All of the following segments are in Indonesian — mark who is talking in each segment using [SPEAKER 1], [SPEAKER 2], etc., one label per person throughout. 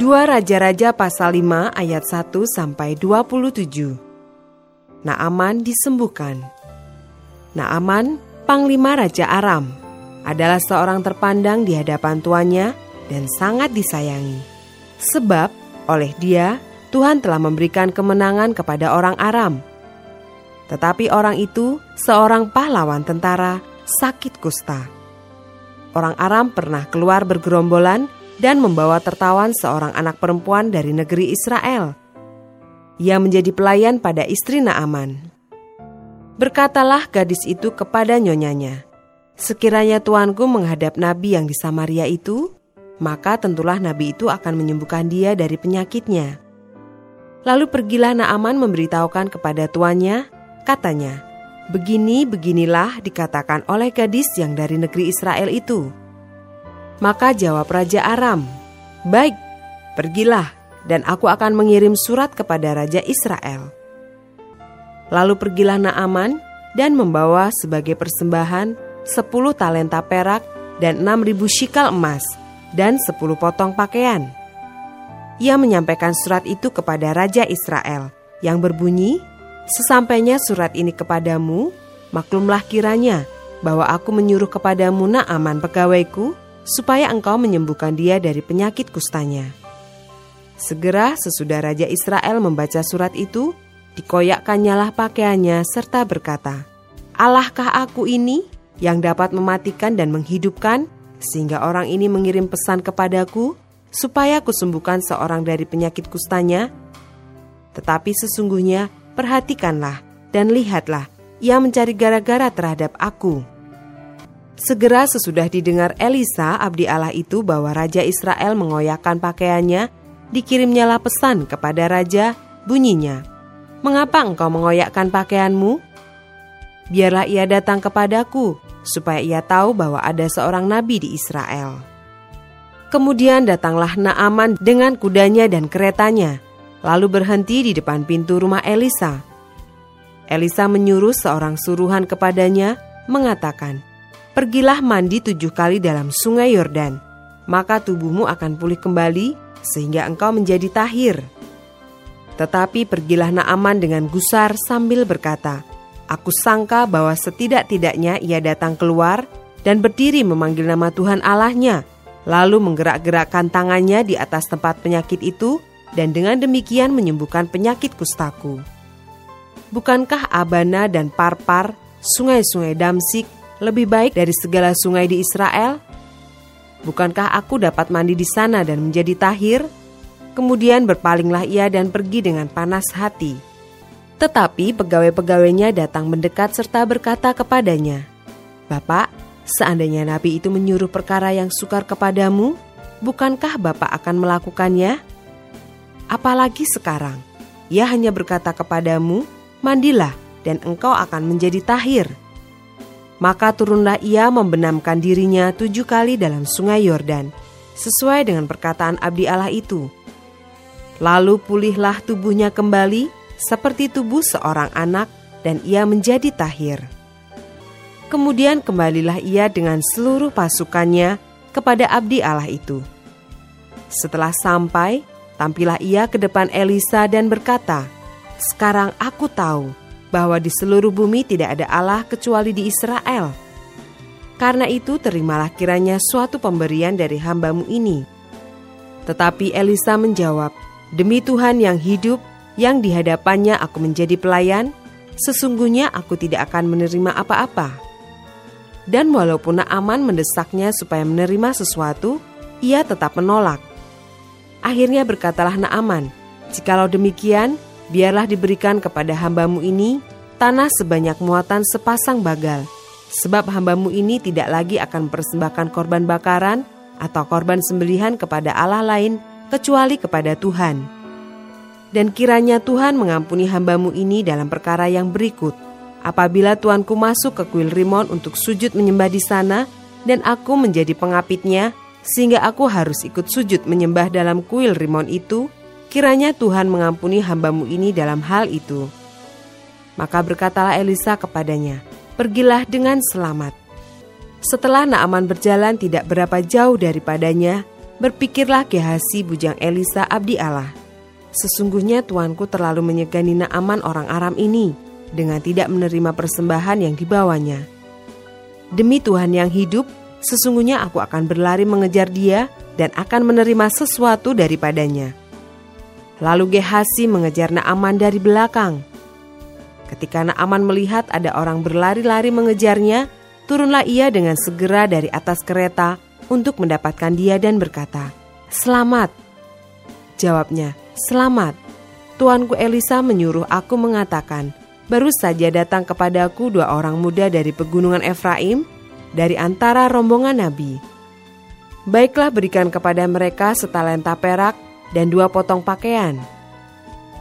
[SPEAKER 1] Dua Raja-Raja pasal 5 ayat 1 sampai 27. Naaman disembuhkan. Naaman, panglima Raja Aram, adalah seorang terpandang di hadapan tuannya dan sangat disayangi. Sebab oleh dia Tuhan telah memberikan kemenangan kepada orang Aram. Tetapi orang itu seorang pahlawan tentara sakit kusta. Orang Aram pernah keluar bergerombolan dan membawa tertawan seorang anak perempuan dari negeri Israel. Ia menjadi pelayan pada istri Naaman. Berkatalah gadis itu kepada nyonyanya, Sekiranya tuanku menghadap nabi yang di Samaria itu, maka tentulah nabi itu akan menyembuhkan dia dari penyakitnya. Lalu pergilah Naaman memberitahukan kepada tuannya, katanya, Begini, beginilah dikatakan oleh gadis yang dari negeri Israel itu. Maka jawab Raja Aram, Baik, pergilah dan aku akan mengirim surat kepada Raja Israel. Lalu pergilah Naaman dan membawa sebagai persembahan sepuluh talenta perak dan enam ribu shikal emas dan sepuluh potong pakaian. Ia menyampaikan surat itu kepada Raja Israel yang berbunyi, Sesampainya surat ini kepadamu, maklumlah kiranya bahwa aku menyuruh kepadamu Naaman pegawaiku supaya engkau menyembuhkan dia dari penyakit kustanya. Segera sesudah Raja Israel membaca surat itu, dikoyakkannyalah pakaiannya serta berkata, Allahkah aku ini yang dapat mematikan dan menghidupkan, sehingga orang ini mengirim pesan kepadaku, supaya kusembuhkan seorang dari penyakit kustanya? Tetapi sesungguhnya perhatikanlah dan lihatlah, ia mencari gara-gara terhadap aku.' Segera sesudah didengar Elisa, abdi Allah itu bahwa Raja Israel mengoyakkan pakaiannya, dikirimnyalah pesan kepada Raja, bunyinya, Mengapa engkau mengoyakkan pakaianmu? Biarlah ia datang kepadaku, supaya ia tahu bahwa ada seorang nabi di Israel. Kemudian datanglah Naaman dengan kudanya dan keretanya, lalu berhenti di depan pintu rumah Elisa. Elisa menyuruh seorang suruhan kepadanya, mengatakan, Pergilah mandi tujuh kali dalam sungai Yordan, maka tubuhmu akan pulih kembali sehingga engkau menjadi tahir. Tetapi pergilah Naaman dengan gusar sambil berkata, Aku sangka bahwa setidak-tidaknya ia datang keluar dan berdiri memanggil nama Tuhan Allahnya, lalu menggerak-gerakkan tangannya di atas tempat penyakit itu dan dengan demikian menyembuhkan penyakit kustaku. Bukankah Abana dan Parpar, sungai-sungai Damsik, lebih baik dari segala sungai di Israel? Bukankah aku dapat mandi di sana dan menjadi tahir? Kemudian berpalinglah ia dan pergi dengan panas hati. Tetapi pegawai-pegawainya datang mendekat serta berkata kepadanya, Bapak, seandainya Nabi itu menyuruh perkara yang sukar kepadamu, bukankah Bapak akan melakukannya? Apalagi sekarang, ia hanya berkata kepadamu, Mandilah dan engkau akan menjadi tahir.' Maka turunlah ia membenamkan dirinya tujuh kali dalam sungai Yordan, sesuai dengan perkataan abdi Allah itu. Lalu pulihlah tubuhnya kembali seperti tubuh seorang anak dan ia menjadi tahir. Kemudian kembalilah ia dengan seluruh pasukannya kepada abdi Allah itu. Setelah sampai, tampillah ia ke depan Elisa dan berkata, "Sekarang aku tahu bahwa di seluruh bumi tidak ada Allah kecuali di Israel. Karena itu terimalah kiranya suatu pemberian dari hambamu ini. Tetapi Elisa menjawab, Demi Tuhan yang hidup, yang di hadapannya aku menjadi pelayan, sesungguhnya aku tidak akan menerima apa-apa. Dan walaupun Naaman mendesaknya supaya menerima sesuatu, ia tetap menolak. Akhirnya berkatalah Naaman, Jikalau demikian, biarlah diberikan kepada hambamu ini tanah sebanyak muatan sepasang bagal, Sebab hambamu ini tidak lagi akan mempersembahkan korban bakaran atau korban sembelihan kepada Allah lain kecuali kepada Tuhan. Dan kiranya Tuhan mengampuni hambamu ini dalam perkara yang berikut. Apabila tuanku masuk ke kuil Rimon untuk sujud menyembah di sana, dan aku menjadi pengapitnya, sehingga aku harus ikut sujud menyembah dalam kuil Rimon itu, kiranya Tuhan mengampuni hambamu ini dalam hal itu. Maka berkatalah Elisa kepadanya, pergilah dengan selamat. Setelah Naaman berjalan tidak berapa jauh daripadanya, berpikirlah Gehasi bujang Elisa abdi Allah. Sesungguhnya tuanku terlalu menyegani Naaman orang Aram ini dengan tidak menerima persembahan yang dibawanya. Demi Tuhan yang hidup, sesungguhnya aku akan berlari mengejar dia dan akan menerima sesuatu daripadanya. Lalu Gehasi mengejar Naaman dari belakang. Ketika Naaman melihat ada orang berlari-lari mengejarnya, turunlah ia dengan segera dari atas kereta untuk mendapatkan dia dan berkata, Selamat. Jawabnya, Selamat. Tuanku Elisa menyuruh aku mengatakan, baru saja datang kepadaku dua orang muda dari pegunungan Efraim, dari antara rombongan nabi. Baiklah berikan kepada mereka setalenta perak dan dua potong pakaian.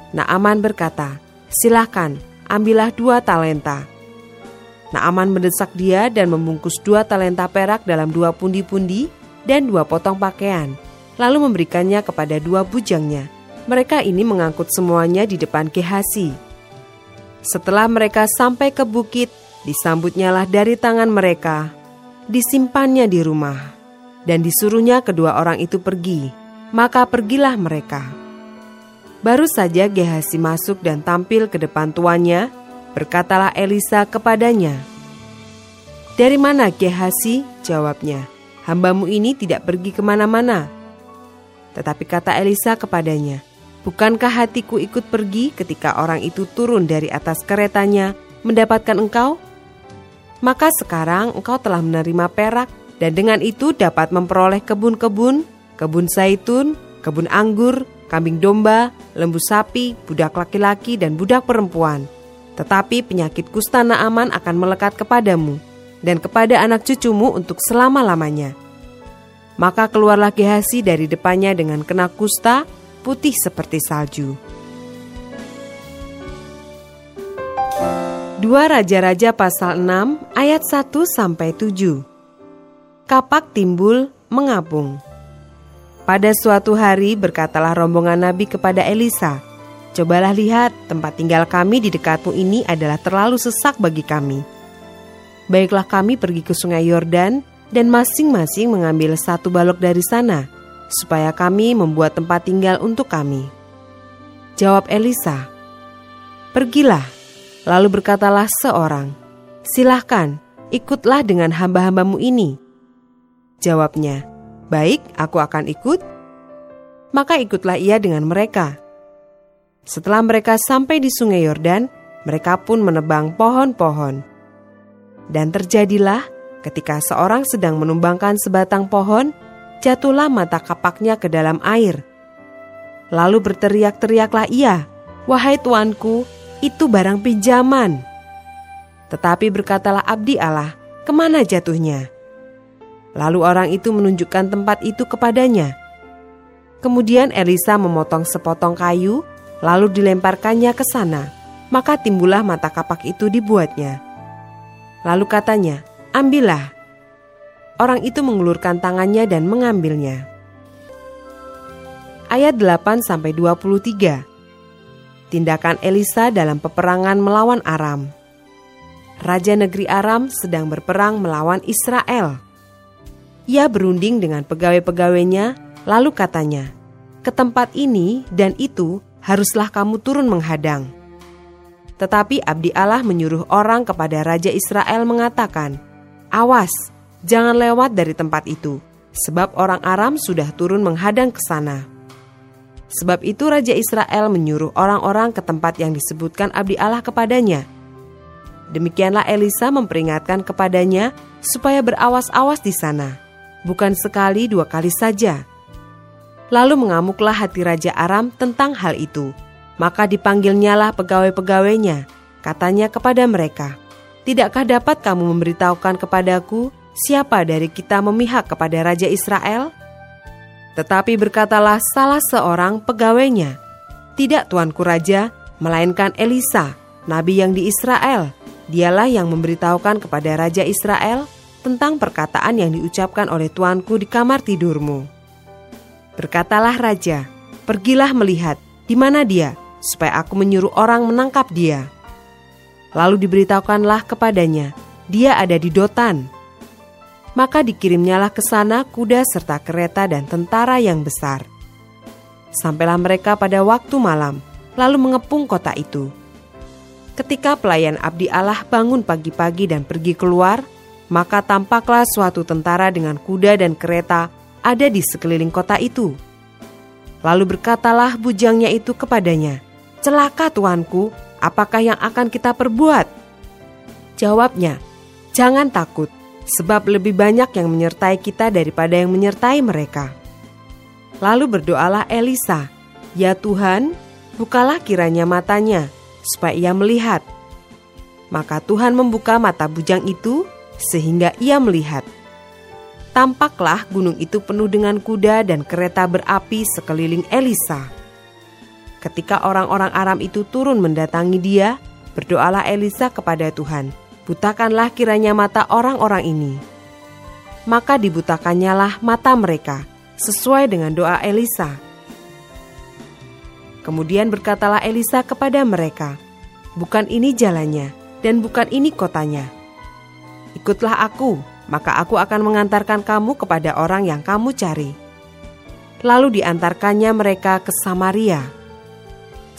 [SPEAKER 1] Naaman berkata, silahkan, ambillah dua talenta. Naaman mendesak dia dan membungkus dua talenta perak dalam dua pundi-pundi dan dua potong pakaian, lalu memberikannya kepada dua bujangnya. Mereka ini mengangkut semuanya di depan Kehasi. Setelah mereka sampai ke bukit, disambutnyalah dari tangan mereka, disimpannya di rumah, dan disuruhnya kedua orang itu pergi maka pergilah mereka. Baru saja Gehasi masuk dan tampil ke depan tuannya, berkatalah Elisa kepadanya, Dari mana Gehasi? Jawabnya, hambamu ini tidak pergi ke mana-mana. Tetapi kata Elisa kepadanya, Bukankah hatiku ikut pergi ketika orang itu turun dari atas keretanya mendapatkan engkau? Maka sekarang engkau telah menerima perak dan dengan itu dapat memperoleh kebun-kebun kebun zaitun, kebun anggur, kambing domba, lembu sapi, budak laki-laki, dan budak perempuan. Tetapi penyakit kusta Naaman akan melekat kepadamu dan kepada anak cucumu untuk selama-lamanya. Maka keluarlah Gehasi dari depannya dengan kena kusta, putih seperti salju. Dua Raja-Raja pasal 6 ayat 1 sampai 7. Kapak timbul mengapung. Pada suatu hari berkatalah rombongan Nabi kepada Elisa, Cobalah lihat, tempat tinggal kami di dekatmu ini adalah terlalu sesak bagi kami. Baiklah kami pergi ke sungai Yordan dan masing-masing mengambil satu balok dari sana, supaya kami membuat tempat tinggal untuk kami. Jawab Elisa, Pergilah, lalu berkatalah seorang, Silahkan, ikutlah dengan hamba-hambamu ini. Jawabnya, Baik, aku akan ikut. Maka ikutlah ia dengan mereka. Setelah mereka sampai di sungai Yordan, mereka pun menebang pohon-pohon. Dan terjadilah ketika seorang sedang menumbangkan sebatang pohon, jatuhlah mata kapaknya ke dalam air. Lalu berteriak-teriaklah ia, "Wahai tuanku, itu barang pinjaman." Tetapi berkatalah abdi Allah, "Ke mana jatuhnya?" Lalu orang itu menunjukkan tempat itu kepadanya. Kemudian Elisa memotong sepotong kayu, lalu dilemparkannya ke sana. Maka timbullah mata kapak itu dibuatnya. Lalu katanya, "Ambillah." Orang itu mengulurkan tangannya dan mengambilnya. Ayat 8 sampai 23. Tindakan Elisa dalam peperangan melawan Aram. Raja negeri Aram sedang berperang melawan Israel. Ia berunding dengan pegawai-pegawainya, lalu katanya, "Ke tempat ini dan itu haruslah kamu turun menghadang." Tetapi abdi Allah menyuruh orang kepada raja Israel mengatakan, "Awas, jangan lewat dari tempat itu, sebab orang Aram sudah turun menghadang ke sana." Sebab itu raja Israel menyuruh orang-orang ke tempat yang disebutkan abdi Allah kepadanya. Demikianlah Elisa memperingatkan kepadanya supaya berawas-awas di sana bukan sekali dua kali saja. Lalu mengamuklah hati Raja Aram tentang hal itu. Maka dipanggilnyalah pegawai-pegawainya, katanya kepada mereka, tidakkah dapat kamu memberitahukan kepadaku siapa dari kita memihak kepada Raja Israel? Tetapi berkatalah salah seorang pegawainya, Tidak tuanku Raja, melainkan Elisa, nabi yang di Israel. Dialah yang memberitahukan kepada Raja Israel tentang perkataan yang diucapkan oleh tuanku di kamar tidurmu. Berkatalah Raja, pergilah melihat di mana dia, supaya aku menyuruh orang menangkap dia. Lalu diberitahukanlah kepadanya, dia ada di Dotan, maka dikirimnyalah ke sana kuda serta kereta dan tentara yang besar. Sampailah mereka pada waktu malam, lalu mengepung kota itu. Ketika pelayan abdi Allah bangun pagi-pagi dan pergi keluar, maka tampaklah suatu tentara dengan kuda dan kereta ada di sekeliling kota itu. Lalu berkatalah bujangnya itu kepadanya, Celaka tuanku, apakah yang akan kita perbuat? Jawabnya, Jangan takut, sebab lebih banyak yang menyertai kita daripada yang menyertai mereka. Lalu berdoalah Elisa, "Ya Tuhan, bukalah kiranya matanya, supaya ia melihat." Maka Tuhan membuka mata bujang itu sehingga ia melihat. Tampaklah gunung itu penuh dengan kuda dan kereta berapi sekeliling Elisa. Ketika orang-orang Aram itu turun mendatangi dia, berdoalah Elisa kepada Tuhan, butakanlah kiranya mata orang-orang ini. Maka dibutakannya lah mata mereka, sesuai dengan doa Elisa. Kemudian berkatalah Elisa kepada mereka, Bukan ini jalannya, dan bukan ini kotanya. Ikutlah aku, maka aku akan mengantarkan kamu kepada orang yang kamu cari. Lalu diantarkannya mereka ke Samaria.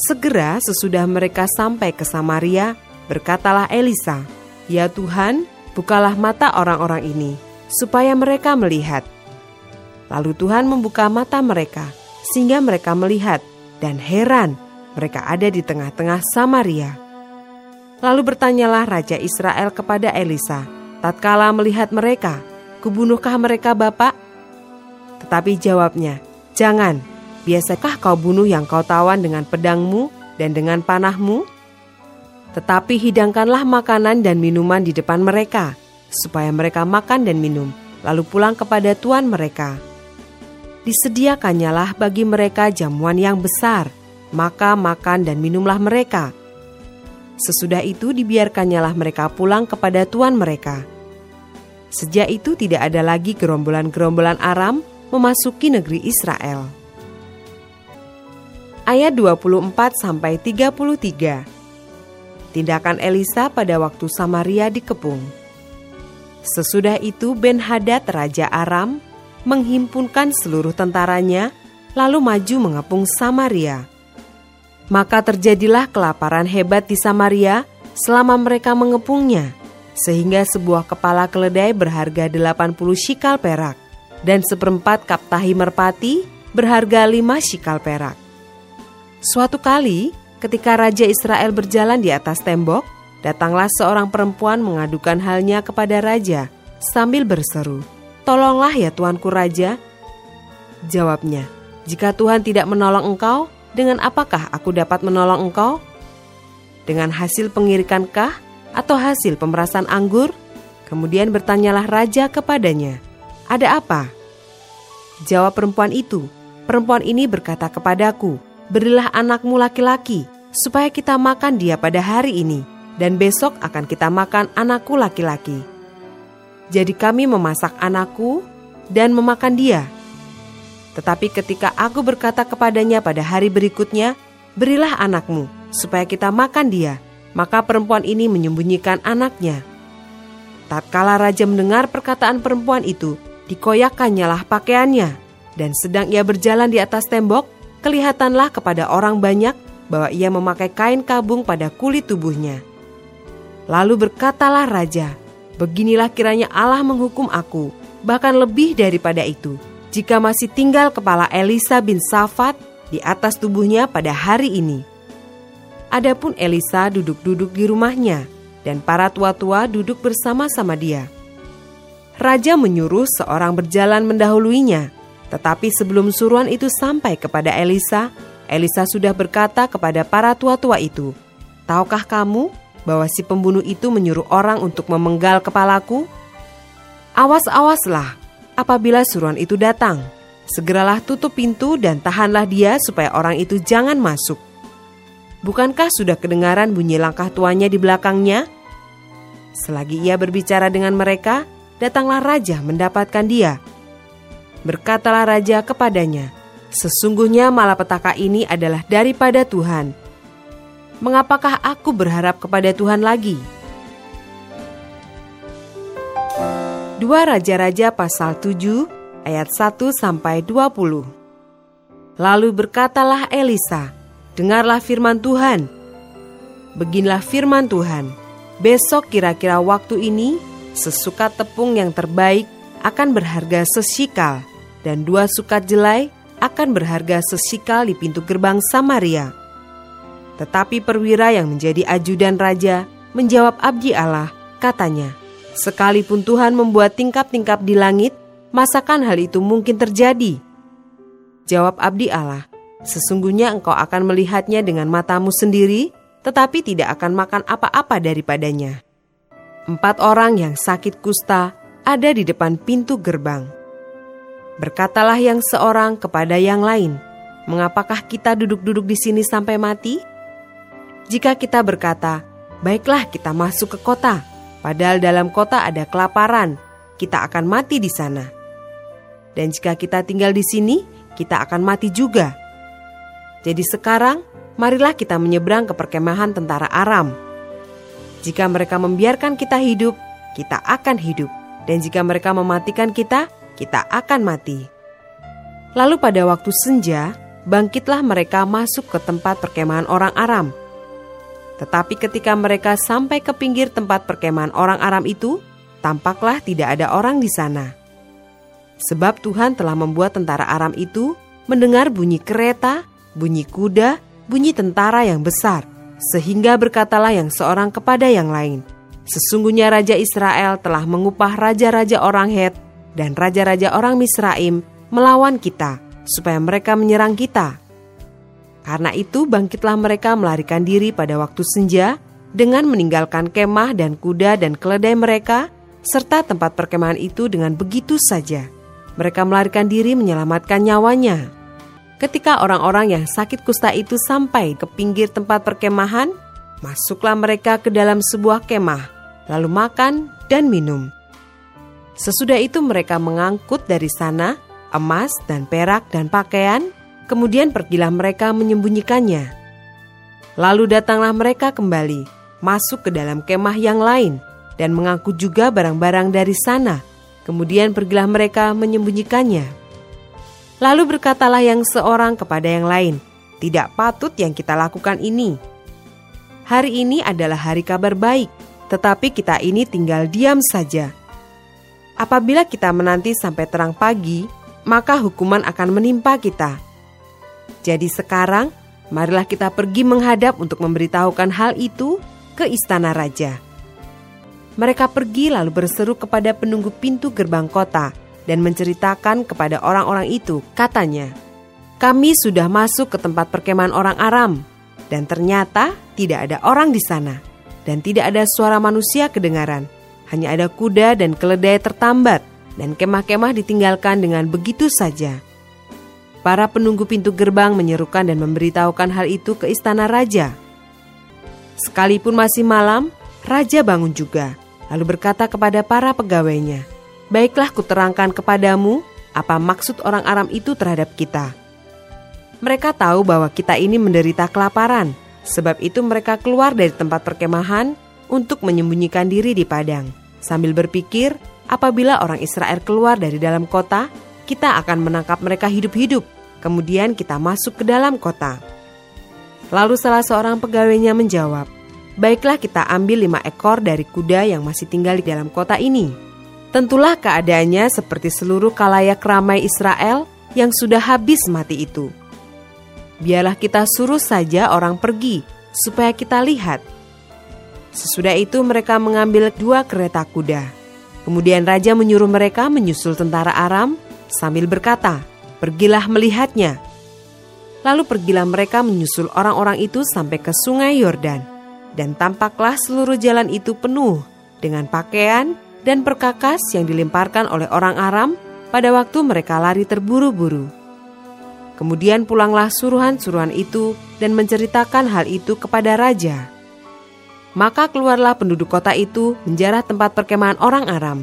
[SPEAKER 1] Segera sesudah mereka sampai ke Samaria, berkatalah Elisa, Ya Tuhan, bukalah mata orang-orang ini, supaya mereka melihat. Lalu Tuhan membuka mata mereka, sehingga mereka melihat, dan heran, mereka ada di tengah-tengah Samaria. Lalu bertanyalah Raja Israel kepada Elisa, tatkala melihat mereka, kubunuhkah mereka Bapak? Tetapi jawabnya, jangan, biasakah kau bunuh yang kau tawan dengan pedangmu dan dengan panahmu? Tetapi hidangkanlah makanan dan minuman di depan mereka, supaya mereka makan dan minum, lalu pulang kepada tuan mereka. Disediakannyalah bagi mereka jamuan yang besar, maka makan dan minumlah mereka. Sesudah itu dibiarkannyalah mereka pulang kepada tuan mereka. Sejak itu tidak ada lagi gerombolan-gerombolan Aram memasuki negeri Israel. Ayat 24 sampai 33 tindakan Elisa pada waktu Samaria dikepung. Sesudah itu Ben-Hadad Raja Aram menghimpunkan seluruh tentaranya lalu maju mengepung Samaria. Maka terjadilah kelaparan hebat di Samaria selama mereka mengepungnya, sehingga sebuah kepala keledai berharga 80 shikal perak dan seperempat kaptahi merpati berharga 5 shikal perak. Suatu kali, Ketika Raja Israel berjalan di atas tembok, datanglah seorang perempuan mengadukan halnya kepada Raja sambil berseru, Tolonglah ya Tuanku Raja. Jawabnya, jika Tuhan tidak menolong engkau, dengan apakah aku dapat menolong engkau? Dengan hasil pengirikankah atau hasil pemerasan anggur? Kemudian bertanyalah raja kepadanya, "Ada apa?" Jawab perempuan itu, "Perempuan ini berkata kepadaku, berilah anakmu laki-laki, supaya kita makan dia pada hari ini, dan besok akan kita makan anakku laki-laki. Jadi kami memasak anakku dan memakan dia. Tetapi ketika aku berkata kepadanya pada hari berikutnya, berilah anakmu, supaya kita makan dia, maka perempuan ini menyembunyikan anaknya. Tatkala raja mendengar perkataan perempuan itu, dikoyakkannyalah pakaiannya, dan sedang ia berjalan di atas tembok, kelihatanlah kepada orang banyak bahwa ia memakai kain kabung pada kulit tubuhnya. Lalu berkatalah raja, "Beginilah kiranya Allah menghukum aku, bahkan lebih daripada itu, jika masih tinggal kepala Elisa bin Safat di atas tubuhnya pada hari ini." Adapun Elisa duduk-duduk di rumahnya, dan para tua-tua duduk bersama-sama dia. Raja menyuruh seorang berjalan mendahuluinya, tetapi sebelum suruhan itu sampai kepada Elisa, Elisa sudah berkata kepada para tua-tua itu, Tahukah kamu bahwa si pembunuh itu menyuruh orang untuk memenggal kepalaku? Awas-awaslah apabila suruhan itu datang. Segeralah tutup pintu dan tahanlah dia supaya orang itu jangan masuk. Bukankah sudah kedengaran bunyi langkah tuanya di belakangnya? Selagi ia berbicara dengan mereka, datanglah raja mendapatkan dia. Berkatalah raja kepadanya, Sesungguhnya malapetaka ini adalah daripada Tuhan. Mengapakah aku berharap kepada Tuhan lagi? Dua Raja-Raja pasal 7 ayat 1 sampai 20. Lalu berkatalah Elisa, "Dengarlah firman Tuhan. Beginilah firman Tuhan: Besok kira-kira waktu ini sesukat tepung yang terbaik akan berharga sesikal dan dua sukat jelai akan berharga sesikal di pintu gerbang Samaria. Tetapi perwira yang menjadi ajudan raja menjawab abdi Allah, katanya, Sekalipun Tuhan membuat tingkap-tingkap di langit, masakan hal itu mungkin terjadi? Jawab abdi Allah, Sesungguhnya engkau akan melihatnya dengan matamu sendiri, tetapi tidak akan makan apa-apa daripadanya. Empat orang yang sakit kusta ada di depan pintu gerbang. Berkatalah yang seorang kepada yang lain, "Mengapakah kita duduk-duduk di sini sampai mati?" Jika kita berkata, "Baiklah, kita masuk ke kota," padahal dalam kota ada kelaparan, kita akan mati di sana. Dan jika kita tinggal di sini, kita akan mati juga. Jadi sekarang, marilah kita menyeberang ke perkemahan tentara Aram. Jika mereka membiarkan kita hidup, kita akan hidup. Dan jika mereka mematikan kita, kita akan mati. Lalu pada waktu senja, bangkitlah mereka masuk ke tempat perkemahan orang Aram. Tetapi ketika mereka sampai ke pinggir tempat perkemahan orang Aram itu, tampaklah tidak ada orang di sana. Sebab Tuhan telah membuat tentara Aram itu mendengar bunyi kereta, bunyi kuda, bunyi tentara yang besar, sehingga berkatalah yang seorang kepada yang lain, Sesungguhnya Raja Israel telah mengupah raja-raja orang Het dan raja-raja orang Misraim melawan kita, supaya mereka menyerang kita. Karena itu bangkitlah mereka melarikan diri pada waktu senja dengan meninggalkan kemah dan kuda dan keledai mereka serta tempat perkemahan itu dengan begitu saja. Mereka melarikan diri menyelamatkan nyawanya. Ketika orang-orang yang sakit kusta itu sampai ke pinggir tempat perkemahan, masuklah mereka ke dalam sebuah kemah, lalu makan dan minum. Sesudah itu mereka mengangkut dari sana emas dan perak dan pakaian, kemudian pergilah mereka menyembunyikannya. Lalu datanglah mereka kembali, masuk ke dalam kemah yang lain, dan mengangkut juga barang-barang dari sana. Kemudian pergilah mereka menyembunyikannya. Lalu berkatalah yang seorang kepada yang lain, "Tidak patut yang kita lakukan ini. Hari ini adalah hari kabar baik, tetapi kita ini tinggal diam saja." Apabila kita menanti sampai terang pagi, maka hukuman akan menimpa kita. Jadi sekarang, marilah kita pergi menghadap untuk memberitahukan hal itu ke istana raja. Mereka pergi lalu berseru kepada penunggu pintu gerbang kota dan menceritakan kepada orang-orang itu, katanya, "Kami sudah masuk ke tempat perkemahan orang Aram, dan ternyata tidak ada orang di sana, dan tidak ada suara manusia kedengaran." hanya ada kuda dan keledai tertambat, dan kemah-kemah ditinggalkan dengan begitu saja. Para penunggu pintu gerbang menyerukan dan memberitahukan hal itu ke istana raja. Sekalipun masih malam, raja bangun juga, lalu berkata kepada para pegawainya, "Baiklah, kuterangkan kepadamu apa maksud orang Aram itu terhadap kita." Mereka tahu bahwa kita ini menderita kelaparan, sebab itu mereka keluar dari tempat perkemahan untuk menyembunyikan diri di padang sambil berpikir, apabila orang Israel keluar dari dalam kota, kita akan menangkap mereka hidup-hidup. Kemudian kita masuk ke dalam kota. Lalu salah seorang pegawainya menjawab, Baiklah kita ambil lima ekor dari kuda yang masih tinggal di dalam kota ini. Tentulah keadaannya seperti seluruh kalayak ramai Israel yang sudah habis mati itu. Biarlah kita suruh saja orang pergi, supaya kita lihat Sesudah itu mereka mengambil dua kereta kuda. Kemudian raja menyuruh mereka menyusul tentara Aram sambil berkata, "Pergilah melihatnya." Lalu pergilah mereka menyusul orang-orang itu sampai ke sungai Yordan. dan tampaklah seluruh jalan itu penuh dengan pakaian dan perkakas yang dilemparkan oleh orang Aram pada waktu mereka lari terburu-buru. Kemudian pulanglah suruhan-suruhan itu dan menceritakan hal itu kepada raja. Maka keluarlah penduduk kota itu menjarah tempat perkemahan orang Aram.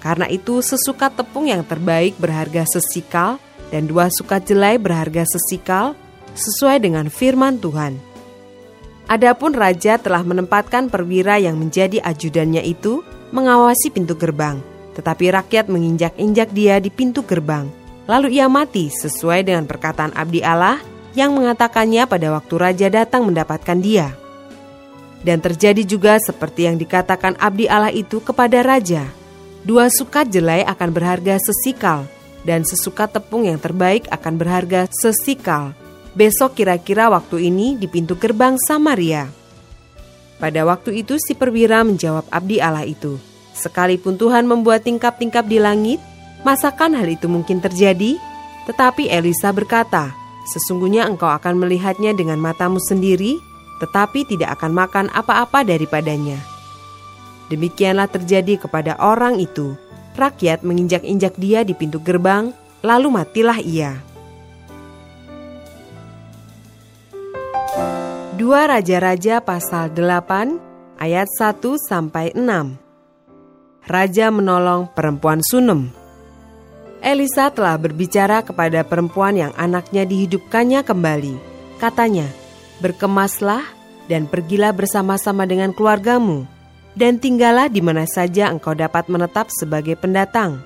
[SPEAKER 1] Karena itu sesukat tepung yang terbaik berharga sesikal dan dua sukat jelai berharga sesikal sesuai dengan firman Tuhan. Adapun raja telah menempatkan perwira yang menjadi ajudannya itu mengawasi pintu gerbang, tetapi rakyat menginjak-injak dia di pintu gerbang. Lalu ia mati sesuai dengan perkataan abdi Allah yang mengatakannya pada waktu raja datang mendapatkan dia. Dan terjadi juga seperti yang dikatakan abdi Allah itu kepada raja. Dua sukat jelai akan berharga sesikal, dan sesukat tepung yang terbaik akan berharga sesikal besok kira-kira waktu ini di pintu gerbang Samaria. Pada waktu itu si perwira menjawab abdi Allah itu, Sekalipun Tuhan membuat tingkap-tingkap di langit, masakan hal itu mungkin terjadi? Tetapi Elisa berkata, Sesungguhnya engkau akan melihatnya dengan matamu sendiri, tetapi tidak akan makan apa-apa daripadanya. Demikianlah terjadi kepada orang itu. Rakyat menginjak-injak dia di pintu gerbang, lalu matilah ia. 2 Raja-Raja pasal 8 ayat 1 sampai 6. Raja menolong perempuan Sunem. Elisa telah berbicara kepada perempuan yang anaknya dihidupkannya kembali. Katanya, "Berkemaslah dan pergilah bersama-sama dengan keluargamu dan tinggallah di mana saja engkau dapat menetap sebagai pendatang."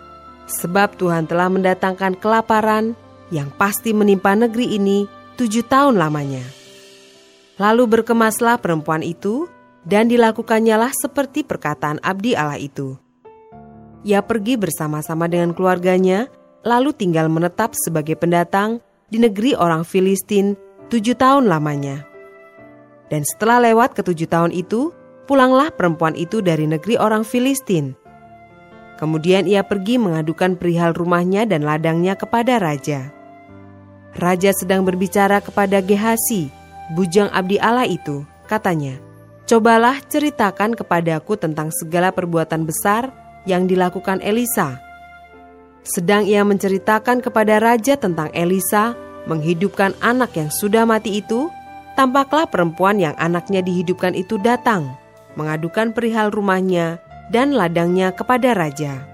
[SPEAKER 1] Sebab Tuhan telah mendatangkan kelaparan yang pasti menimpa negeri ini tujuh tahun lamanya. Lalu berkemaslah perempuan itu, dan dilakukannya seperti perkataan abdi Allah itu. Ia pergi bersama-sama dengan keluarganya, lalu tinggal menetap sebagai pendatang di negeri orang Filistin tujuh tahun lamanya. Dan setelah lewat ketujuh tahun itu, pulanglah perempuan itu dari negeri orang Filistin. Kemudian ia pergi mengadukan perihal rumahnya dan ladangnya kepada raja. Raja sedang berbicara kepada Gehasi, bujang abdi Allah itu, katanya, Cobalah ceritakan kepadaku tentang segala perbuatan besar yang dilakukan Elisa. Sedang ia menceritakan kepada raja tentang Elisa menghidupkan anak yang sudah mati itu, tampaklah perempuan yang anaknya dihidupkan itu datang, mengadukan perihal rumahnya dan ladangnya kepada raja.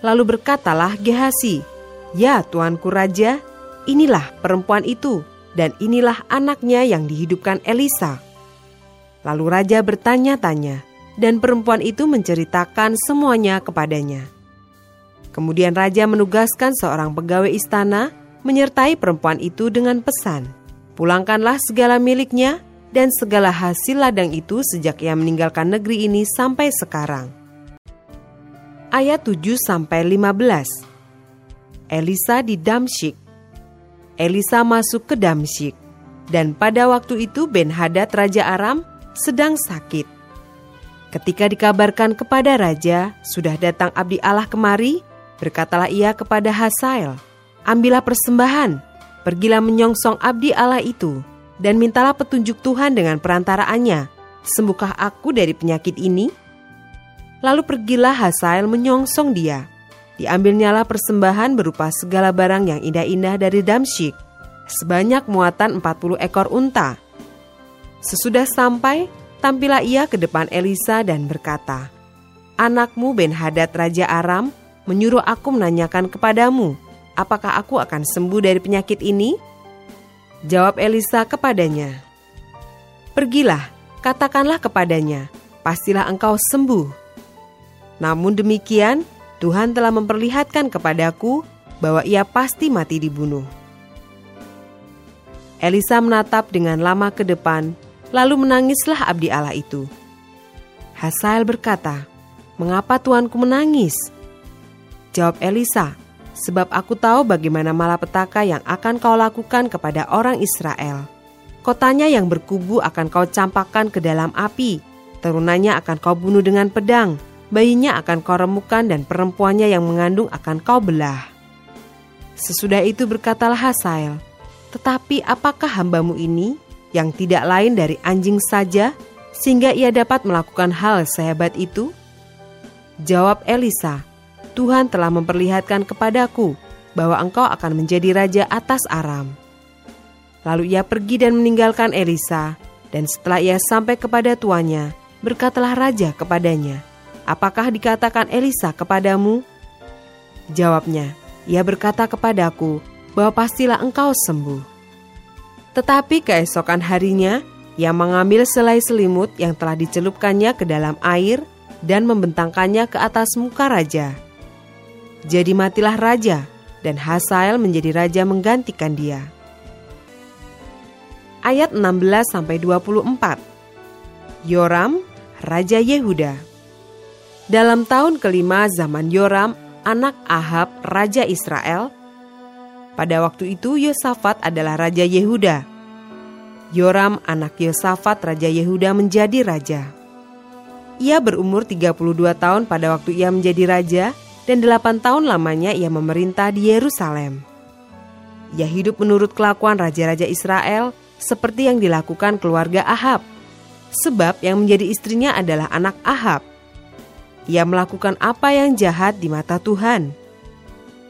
[SPEAKER 1] Lalu berkatalah Gehasi, "Ya, tuanku raja, inilah perempuan itu." dan inilah anaknya yang dihidupkan Elisa. Lalu raja bertanya-tanya, dan perempuan itu menceritakan semuanya kepadanya. Kemudian raja menugaskan seorang pegawai istana menyertai perempuan itu dengan pesan, "Pulangkanlah segala miliknya dan segala hasil ladang itu sejak ia meninggalkan negeri ini sampai sekarang." Ayat 7 sampai 15. Elisa di Damsyik Elisa masuk ke Damsyik. Dan pada waktu itu Ben Hadad Raja Aram sedang sakit. Ketika dikabarkan kepada raja, sudah datang abdi Allah kemari, berkatalah ia kepada Hasael, Ambillah persembahan, pergilah menyongsong abdi Allah itu, dan mintalah petunjuk Tuhan dengan perantaraannya, sembuhkah aku dari penyakit ini? Lalu pergilah Hasael menyongsong dia, Diambilnyalah persembahan berupa segala barang yang indah-indah dari Damsyik, sebanyak muatan 40 ekor unta. Sesudah sampai, tampilah ia ke depan Elisa dan berkata, Anakmu Ben Hadad Raja Aram menyuruh aku menanyakan kepadamu, apakah aku akan sembuh dari penyakit ini? Jawab Elisa kepadanya, Pergilah, katakanlah kepadanya, pastilah engkau sembuh. Namun demikian, Tuhan telah memperlihatkan kepadaku bahwa ia pasti mati dibunuh. Elisa menatap dengan lama ke depan, lalu menangislah abdi Allah itu. Hasael berkata, "Mengapa tuanku menangis?" Jawab Elisa, "Sebab aku tahu bagaimana malapetaka yang akan kau lakukan kepada orang Israel. Kotanya yang berkubu akan kau campakkan ke dalam api, turunannya akan kau bunuh dengan pedang, bayinya akan kau remukan dan perempuannya yang mengandung akan kau belah. Sesudah itu berkatalah Hasael, tetapi apakah hambamu ini yang tidak lain dari anjing saja, sehingga ia dapat melakukan hal sehebat itu? Jawab Elisa, Tuhan telah memperlihatkan kepadaku bahwa engkau akan menjadi raja atas Aram. Lalu ia pergi dan meninggalkan Elisa, dan setelah ia sampai kepada tuannya, berkatalah raja kepadanya, Apakah dikatakan Elisa kepadamu? Jawabnya, ia berkata kepadaku bahwa pastilah engkau sembuh. Tetapi keesokan harinya, ia mengambil selai selimut yang telah dicelupkannya ke dalam air dan membentangkannya ke atas muka raja. Jadi matilah raja, dan Hasael menjadi raja menggantikan dia. Ayat 16-24 Yoram, Raja Yehuda dalam tahun kelima zaman Yoram, anak Ahab, Raja Israel, pada waktu itu Yosafat adalah Raja Yehuda. Yoram, anak Yosafat, Raja Yehuda menjadi raja. Ia berumur 32 tahun pada waktu ia menjadi raja dan 8 tahun lamanya ia memerintah di Yerusalem. Ia hidup menurut kelakuan raja-raja Israel seperti yang dilakukan keluarga Ahab. Sebab yang menjadi istrinya adalah anak Ahab ia melakukan apa yang jahat di mata Tuhan.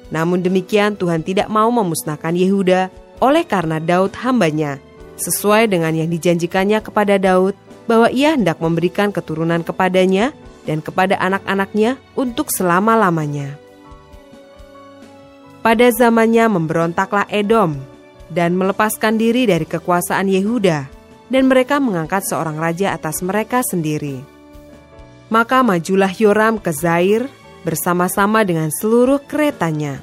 [SPEAKER 1] Namun demikian Tuhan tidak mau memusnahkan Yehuda oleh karena Daud hambanya, sesuai dengan yang dijanjikannya kepada Daud bahwa ia hendak memberikan keturunan kepadanya dan kepada anak-anaknya untuk selama-lamanya. Pada zamannya memberontaklah Edom dan melepaskan diri dari kekuasaan Yehuda, dan mereka mengangkat seorang raja atas mereka sendiri. Maka majulah Yoram ke Zair bersama-sama dengan seluruh keretanya.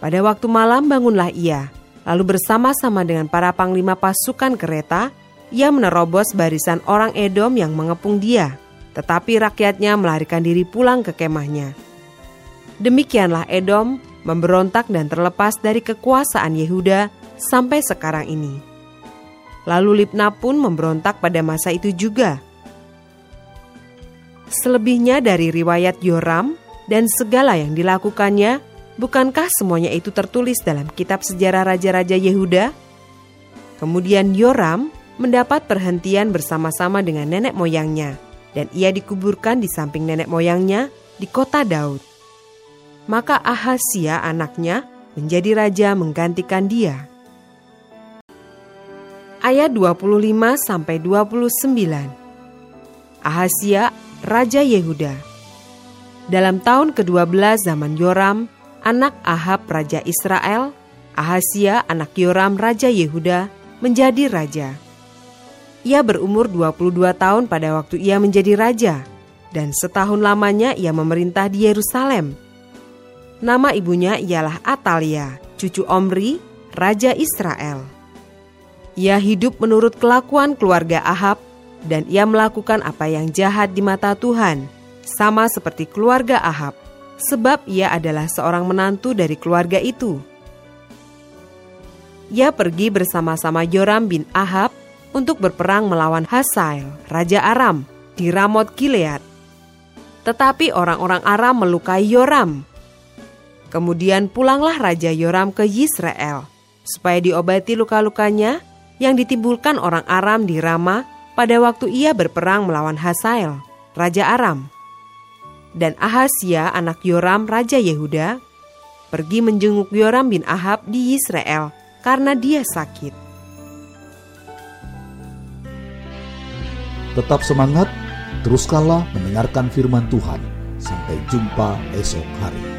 [SPEAKER 1] Pada waktu malam bangunlah ia, lalu bersama-sama dengan para panglima pasukan kereta, ia menerobos barisan orang Edom yang mengepung dia, tetapi rakyatnya melarikan diri pulang ke kemahnya. Demikianlah Edom memberontak dan terlepas dari kekuasaan Yehuda sampai sekarang ini. Lalu Libna pun memberontak pada masa itu juga, Selebihnya dari riwayat Yoram dan segala yang dilakukannya, bukankah semuanya itu tertulis dalam kitab sejarah raja-raja Yehuda? Kemudian Yoram mendapat perhentian bersama-sama dengan nenek moyangnya, dan ia dikuburkan di samping nenek moyangnya di kota Daud. Maka Ahasia anaknya menjadi raja menggantikan dia. Ayat 25 sampai 29. Ahasia Raja Yehuda. Dalam tahun ke-12 zaman Yoram, anak Ahab Raja Israel, Ahasia anak Yoram Raja Yehuda menjadi raja. Ia berumur 22 tahun pada waktu ia menjadi raja, dan setahun lamanya ia memerintah di Yerusalem. Nama ibunya ialah Atalia, cucu Omri, Raja Israel. Ia hidup menurut kelakuan keluarga Ahab dan ia melakukan apa yang jahat di mata Tuhan, sama seperti keluarga Ahab, sebab ia adalah seorang menantu dari keluarga itu. Ia pergi bersama-sama Yoram bin Ahab untuk berperang melawan Hasael, Raja Aram, di Ramot Gilead. Tetapi orang-orang Aram melukai Yoram. Kemudian pulanglah Raja Yoram ke Yisrael, supaya diobati luka-lukanya yang ditimbulkan orang Aram di Rama pada waktu ia berperang melawan Hasael, Raja Aram. Dan Ahasia anak Yoram Raja Yehuda pergi menjenguk Yoram bin Ahab di Israel karena dia sakit.
[SPEAKER 2] Tetap semangat, teruskanlah mendengarkan firman Tuhan. Sampai jumpa esok hari.